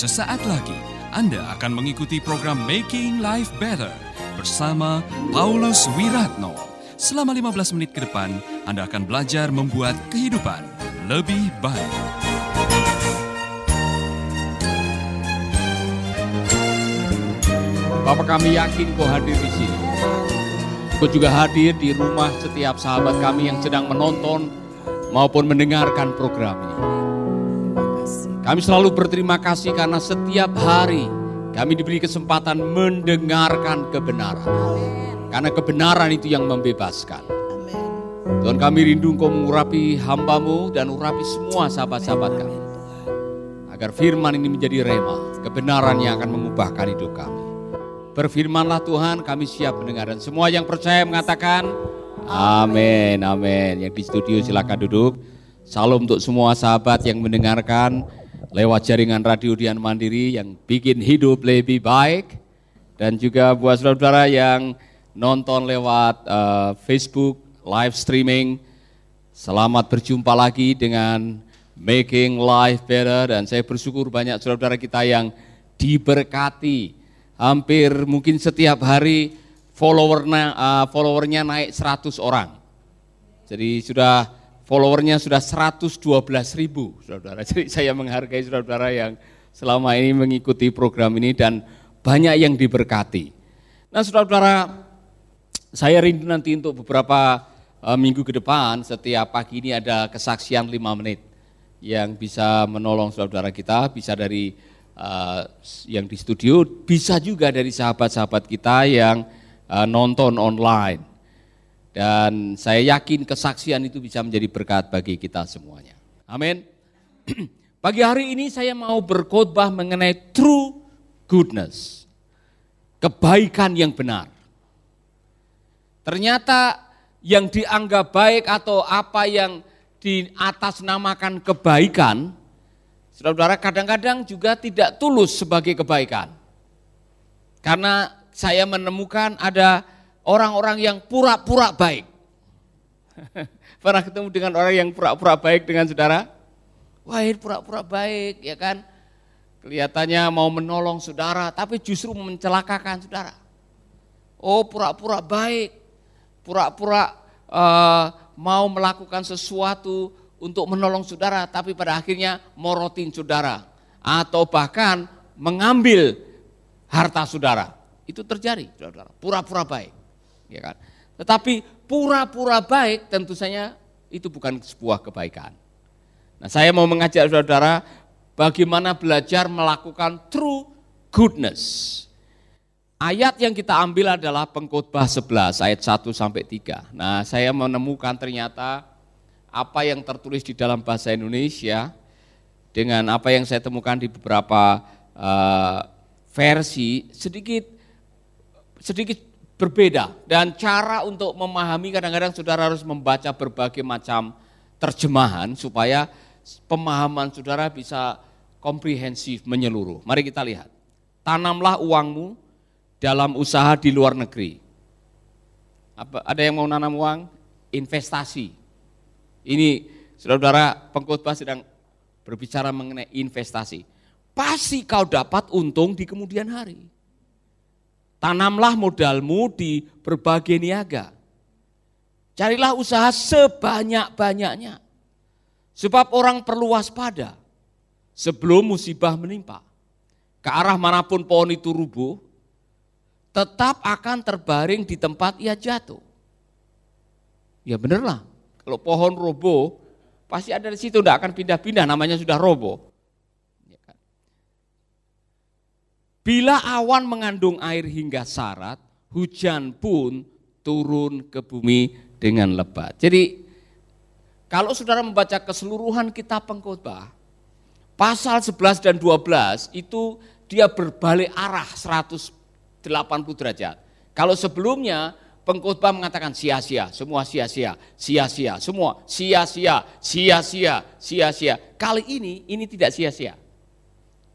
Sesaat lagi Anda akan mengikuti program Making Life Better bersama Paulus Wiratno. Selama 15 menit ke depan, Anda akan belajar membuat kehidupan lebih baik. Bapak kami yakin kau hadir di sini. Kau juga hadir di rumah setiap sahabat kami yang sedang menonton maupun mendengarkan program ini. Kami selalu berterima kasih karena setiap hari kami diberi kesempatan mendengarkan kebenaran. Karena kebenaran itu yang membebaskan. Tuhan kami rindu kau mengurapi hambamu dan urapi semua sahabat-sahabat kami. Agar firman ini menjadi rema, kebenaran yang akan mengubahkan hidup kami. Berfirmanlah Tuhan, kami siap mendengar. Dan semua yang percaya mengatakan, amin, amin. Yang di studio silakan duduk. Salam untuk semua sahabat yang mendengarkan lewat jaringan radio Dian Mandiri yang bikin hidup lebih baik. Dan juga buat saudara-saudara yang nonton lewat uh, Facebook, live streaming. Selamat berjumpa lagi dengan Making Life Better. Dan saya bersyukur banyak saudara-saudara kita yang diberkati hampir mungkin setiap hari followernya uh, followernya naik 100 orang. Jadi sudah followernya sudah 112 ribu, saudara. Jadi saya menghargai saudara-saudara yang selama ini mengikuti program ini dan banyak yang diberkati. Nah saudara-saudara, saya rindu nanti untuk beberapa uh, minggu ke depan, setiap pagi ini ada kesaksian 5 menit yang bisa menolong saudara-saudara kita, bisa dari uh, yang di studio, bisa juga dari sahabat-sahabat kita yang uh, nonton online. Dan saya yakin kesaksian itu bisa menjadi berkat bagi kita semuanya. Amin. Pagi hari ini saya mau berkhotbah mengenai true goodness. Kebaikan yang benar. Ternyata yang dianggap baik atau apa yang di atas namakan kebaikan Saudara-saudara kadang-kadang juga tidak tulus sebagai kebaikan. Karena saya menemukan ada orang-orang yang pura-pura baik. Pernah ketemu dengan orang yang pura-pura baik dengan saudara? Wah ini pura-pura baik ya kan. Kelihatannya mau menolong saudara tapi justru mencelakakan saudara. Oh pura-pura baik, pura-pura uh, mau melakukan sesuatu untuk menolong saudara, tapi pada akhirnya morotin saudara. Atau bahkan mengambil harta saudara. Itu terjadi, saudara. Pura-pura baik. Ya kan? Tetapi pura-pura baik tentu saja itu bukan sebuah kebaikan. Nah saya mau mengajak saudara bagaimana belajar melakukan true goodness. Ayat yang kita ambil adalah pengkhotbah 11 ayat 1 sampai 3. Nah, saya menemukan ternyata apa yang tertulis di dalam bahasa Indonesia dengan apa yang saya temukan di beberapa uh, versi sedikit sedikit berbeda dan cara untuk memahami kadang-kadang saudara harus membaca berbagai macam terjemahan supaya pemahaman saudara bisa komprehensif menyeluruh. Mari kita lihat. Tanamlah uangmu dalam usaha di luar negeri. Apa, ada yang mau nanam uang? Investasi. Ini saudara-saudara pengkhotbah sedang berbicara mengenai investasi. Pasti kau dapat untung di kemudian hari. Tanamlah modalmu di berbagai niaga. Carilah usaha sebanyak-banyaknya. Sebab orang perlu waspada sebelum musibah menimpa. Ke arah mana pun pohon itu rubuh, tetap akan terbaring di tempat ia jatuh. Ya benerlah, kalau pohon roboh, pasti ada di situ, tidak akan pindah-pindah, namanya sudah roboh. Ya kan? Bila awan mengandung air hingga syarat, hujan pun turun ke bumi dengan lebat. Jadi kalau saudara membaca keseluruhan kitab pengkhotbah, pasal 11 dan 12 itu dia berbalik arah 180 derajat. Kalau sebelumnya pengkhotbah mengatakan sia-sia, semua sia-sia, sia-sia, semua sia-sia, sia-sia, sia-sia. Kali ini ini tidak sia-sia.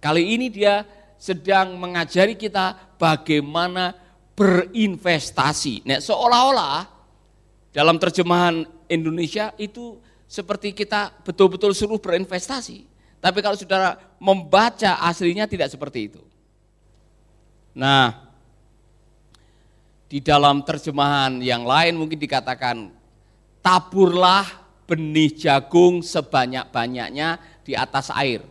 Kali ini dia sedang mengajari kita bagaimana berinvestasi. Nah, seolah-olah dalam terjemahan Indonesia itu seperti kita betul-betul suruh berinvestasi. Tapi kalau saudara membaca aslinya tidak seperti itu. Nah, di dalam terjemahan yang lain mungkin dikatakan taburlah benih jagung sebanyak-banyaknya di atas air.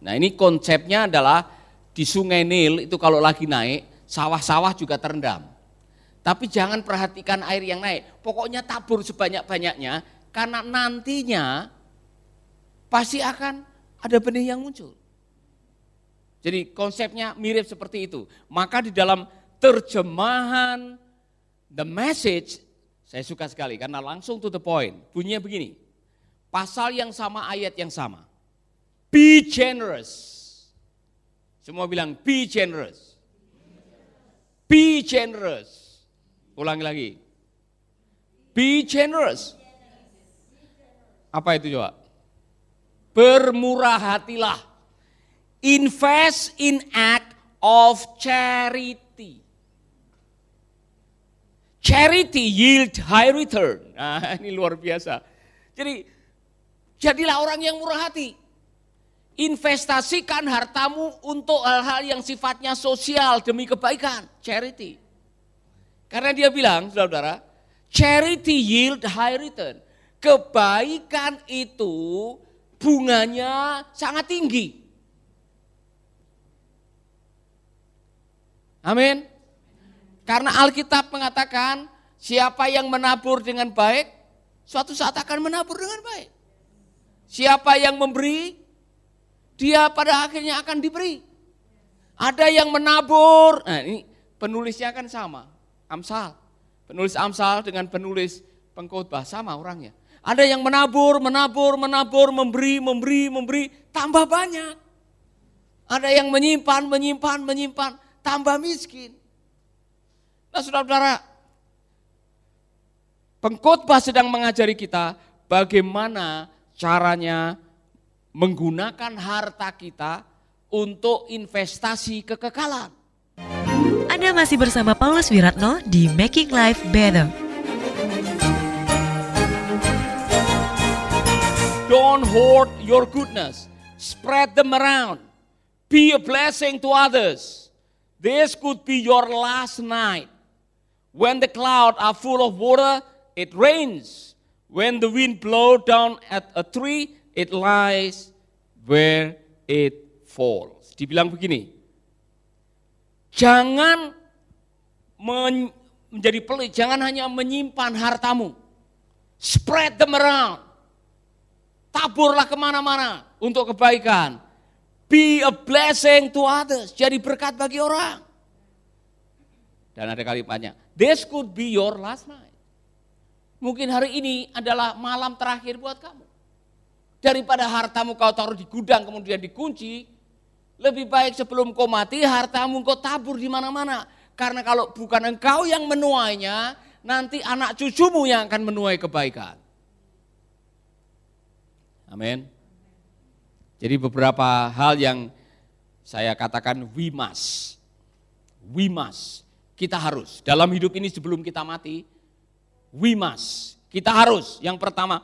Nah ini konsepnya adalah di sungai Nil itu kalau lagi naik, sawah-sawah juga terendam. Tapi jangan perhatikan air yang naik, pokoknya tabur sebanyak-banyaknya karena nantinya pasti akan ada benih yang muncul. Jadi konsepnya mirip seperti itu. Maka di dalam terjemahan the message saya suka sekali karena langsung to the point. Bunyinya begini. Pasal yang sama, ayat yang sama. Be generous. Semua bilang be generous. Be generous. Ulangi lagi. Be generous. Apa itu coba? Bermurah hatilah. Invest in act of charity. Charity yield high return. Nah, ini luar biasa. Jadi, jadilah orang yang murah hati. Investasikan hartamu untuk hal-hal yang sifatnya sosial demi kebaikan, charity. Karena dia bilang, saudara, charity yield high return. Kebaikan itu bunganya sangat tinggi. Amin. Karena Alkitab mengatakan siapa yang menabur dengan baik, suatu saat akan menabur dengan baik. Siapa yang memberi, dia pada akhirnya akan diberi. Ada yang menabur, nah ini penulisnya kan sama, Amsal. Penulis Amsal dengan penulis pengkhotbah sama orangnya. Ada yang menabur, menabur, menabur, memberi, memberi, memberi, tambah banyak. Ada yang menyimpan, menyimpan, menyimpan, tambah miskin. Nah saudara-saudara, pengkhotbah sedang mengajari kita bagaimana caranya menggunakan harta kita untuk investasi kekekalan. Anda masih bersama Paulus Wiratno di Making Life Better. Don't hoard your goodness. Spread them around. Be a blessing to others. This could be your last night. When the clouds are full of water, it rains. When the wind blows down at a tree, it lies where it falls. Dibilang begini, jangan men menjadi pelit, jangan hanya menyimpan hartamu. Spread them around. Taburlah ke mana-mana untuk kebaikan. Be a blessing to others. Jadi berkat bagi orang. Dan ada kalimatnya, this could be your last night. Mungkin hari ini adalah malam terakhir buat kamu. Daripada hartamu kau taruh di gudang kemudian dikunci, lebih baik sebelum kau mati hartamu kau tabur di mana-mana. Karena kalau bukan engkau yang menuainya, nanti anak cucumu yang akan menuai kebaikan. Amin. Jadi beberapa hal yang saya katakan we must. We must. Kita harus. Dalam hidup ini sebelum kita mati, we must. Kita harus. Yang pertama,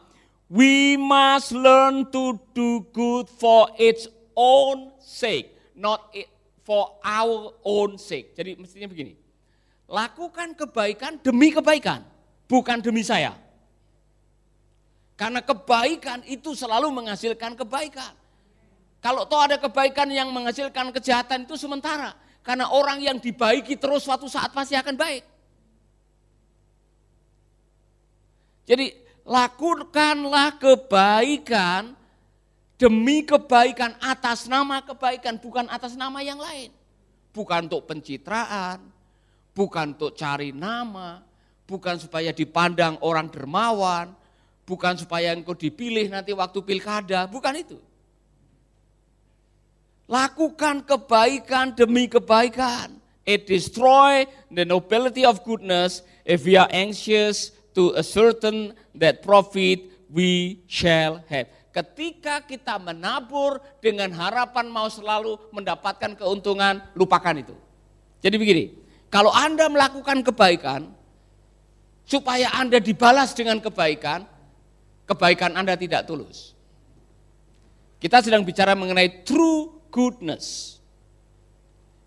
We must learn to do good for its own sake, not for our own sake. Jadi mestinya begini, lakukan kebaikan demi kebaikan, bukan demi saya. Karena kebaikan itu selalu menghasilkan kebaikan. Kalau toh ada kebaikan yang menghasilkan kejahatan itu sementara. Karena orang yang dibaiki terus suatu saat pasti akan baik. Jadi lakukanlah kebaikan demi kebaikan atas nama kebaikan, bukan atas nama yang lain. Bukan untuk pencitraan, bukan untuk cari nama, bukan supaya dipandang orang dermawan, bukan supaya engkau dipilih nanti waktu pilkada, bukan itu. Lakukan kebaikan demi kebaikan. It destroy the nobility of goodness if we are anxious to a certain that profit we shall have. Ketika kita menabur dengan harapan mau selalu mendapatkan keuntungan, lupakan itu. Jadi begini, kalau Anda melakukan kebaikan, supaya Anda dibalas dengan kebaikan, kebaikan Anda tidak tulus. Kita sedang bicara mengenai true goodness.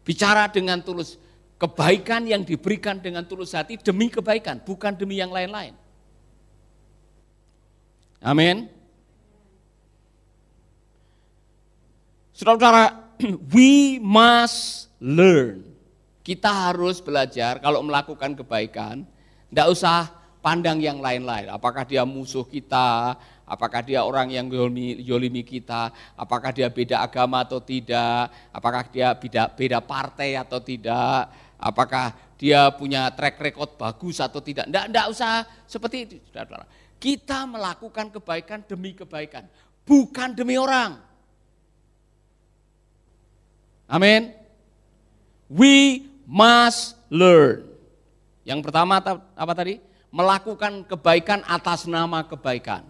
Bicara dengan tulus. Kebaikan yang diberikan dengan tulus hati demi kebaikan, bukan demi yang lain-lain. Amin. Saudara-saudara, we must learn. Kita harus belajar kalau melakukan kebaikan, tidak usah pandang yang lain-lain. Apakah dia musuh kita, apakah dia orang yang yolimi, kita, apakah dia beda agama atau tidak, apakah dia beda, beda partai atau tidak, apakah dia punya track record bagus atau tidak. Tidak, tidak usah seperti itu. Saudara. Kita melakukan kebaikan demi kebaikan, bukan demi orang. Amin. We must learn. Yang pertama apa tadi? Melakukan kebaikan atas nama kebaikan.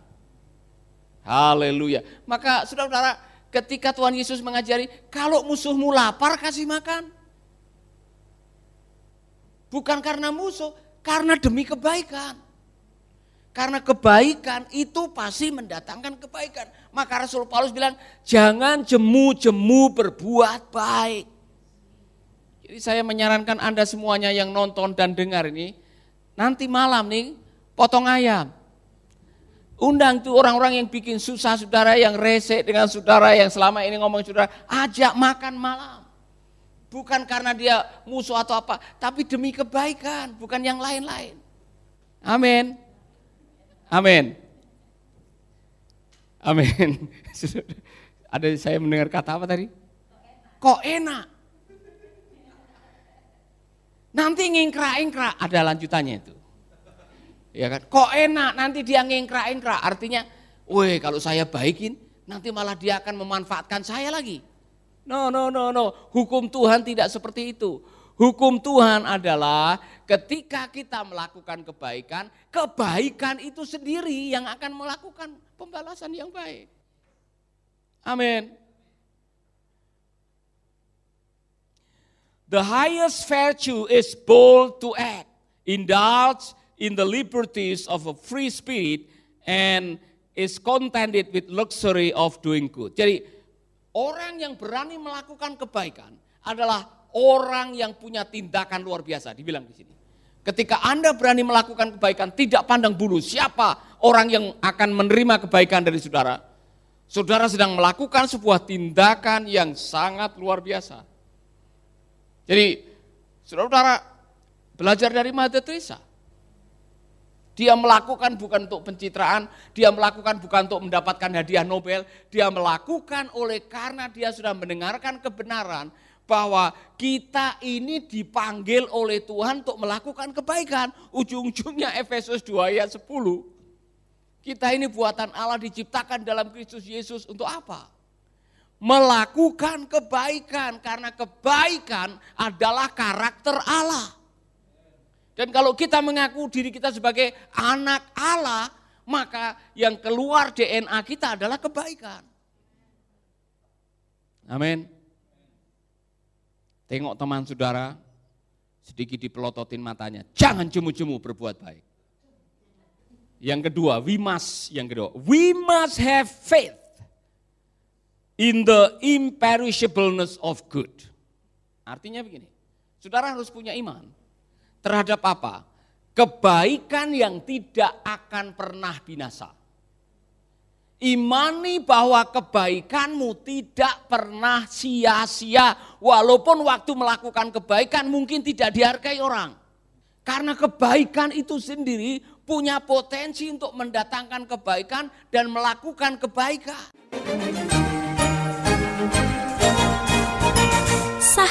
Haleluya. Maka saudara-saudara, ketika Tuhan Yesus mengajari, kalau musuhmu lapar kasih makan. Bukan karena musuh, karena demi kebaikan. Karena kebaikan itu pasti mendatangkan kebaikan. Maka Rasul Paulus bilang, jangan jemu-jemu berbuat baik. Jadi saya menyarankan Anda semuanya yang nonton dan dengar ini, nanti malam nih potong ayam. Undang tuh orang-orang yang bikin susah saudara, yang rese dengan saudara, yang selama ini ngomong saudara, ajak makan malam. Bukan karena dia musuh atau apa, tapi demi kebaikan, bukan yang lain-lain. Amin. Amin. Amin. Ada saya mendengar kata apa tadi? Kok enak? Nanti ngingkra-ingkra, ada lanjutannya itu. Ya kan? Kok enak nanti dia ngengkra-engkra. Artinya, weh kalau saya baikin nanti malah dia akan memanfaatkan saya lagi. No, no, no, no. Hukum Tuhan tidak seperti itu. Hukum Tuhan adalah ketika kita melakukan kebaikan, kebaikan itu sendiri yang akan melakukan pembalasan yang baik. Amin. The highest virtue is bold to act, indulge in the liberties of a free spirit and is contented with luxury of doing good. Jadi orang yang berani melakukan kebaikan adalah orang yang punya tindakan luar biasa, dibilang di sini. Ketika Anda berani melakukan kebaikan, tidak pandang bulu siapa orang yang akan menerima kebaikan dari saudara. Saudara sedang melakukan sebuah tindakan yang sangat luar biasa. Jadi, saudara-saudara belajar dari Mother Teresa. Dia melakukan bukan untuk pencitraan, dia melakukan bukan untuk mendapatkan hadiah Nobel, dia melakukan oleh karena dia sudah mendengarkan kebenaran bahwa kita ini dipanggil oleh Tuhan untuk melakukan kebaikan. Ujung-ujungnya Efesus 2 ayat 10. Kita ini buatan Allah diciptakan dalam Kristus Yesus untuk apa? Melakukan kebaikan karena kebaikan adalah karakter Allah. Dan kalau kita mengaku diri kita sebagai anak Allah, maka yang keluar DNA kita adalah kebaikan. Amin. Tengok teman saudara, sedikit dipelototin matanya. Jangan jemu-jemu berbuat baik. Yang kedua, we must, yang kedua, we must have faith in the imperishableness of good. Artinya begini, saudara harus punya iman terhadap apa? Kebaikan yang tidak akan pernah binasa. Imani bahwa kebaikanmu tidak pernah sia-sia, walaupun waktu melakukan kebaikan mungkin tidak dihargai orang. Karena kebaikan itu sendiri punya potensi untuk mendatangkan kebaikan dan melakukan kebaikan.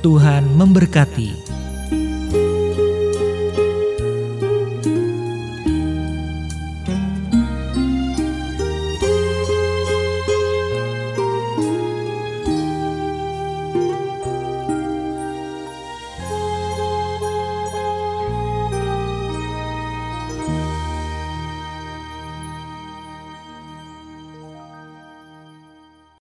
Tuhan memberkati.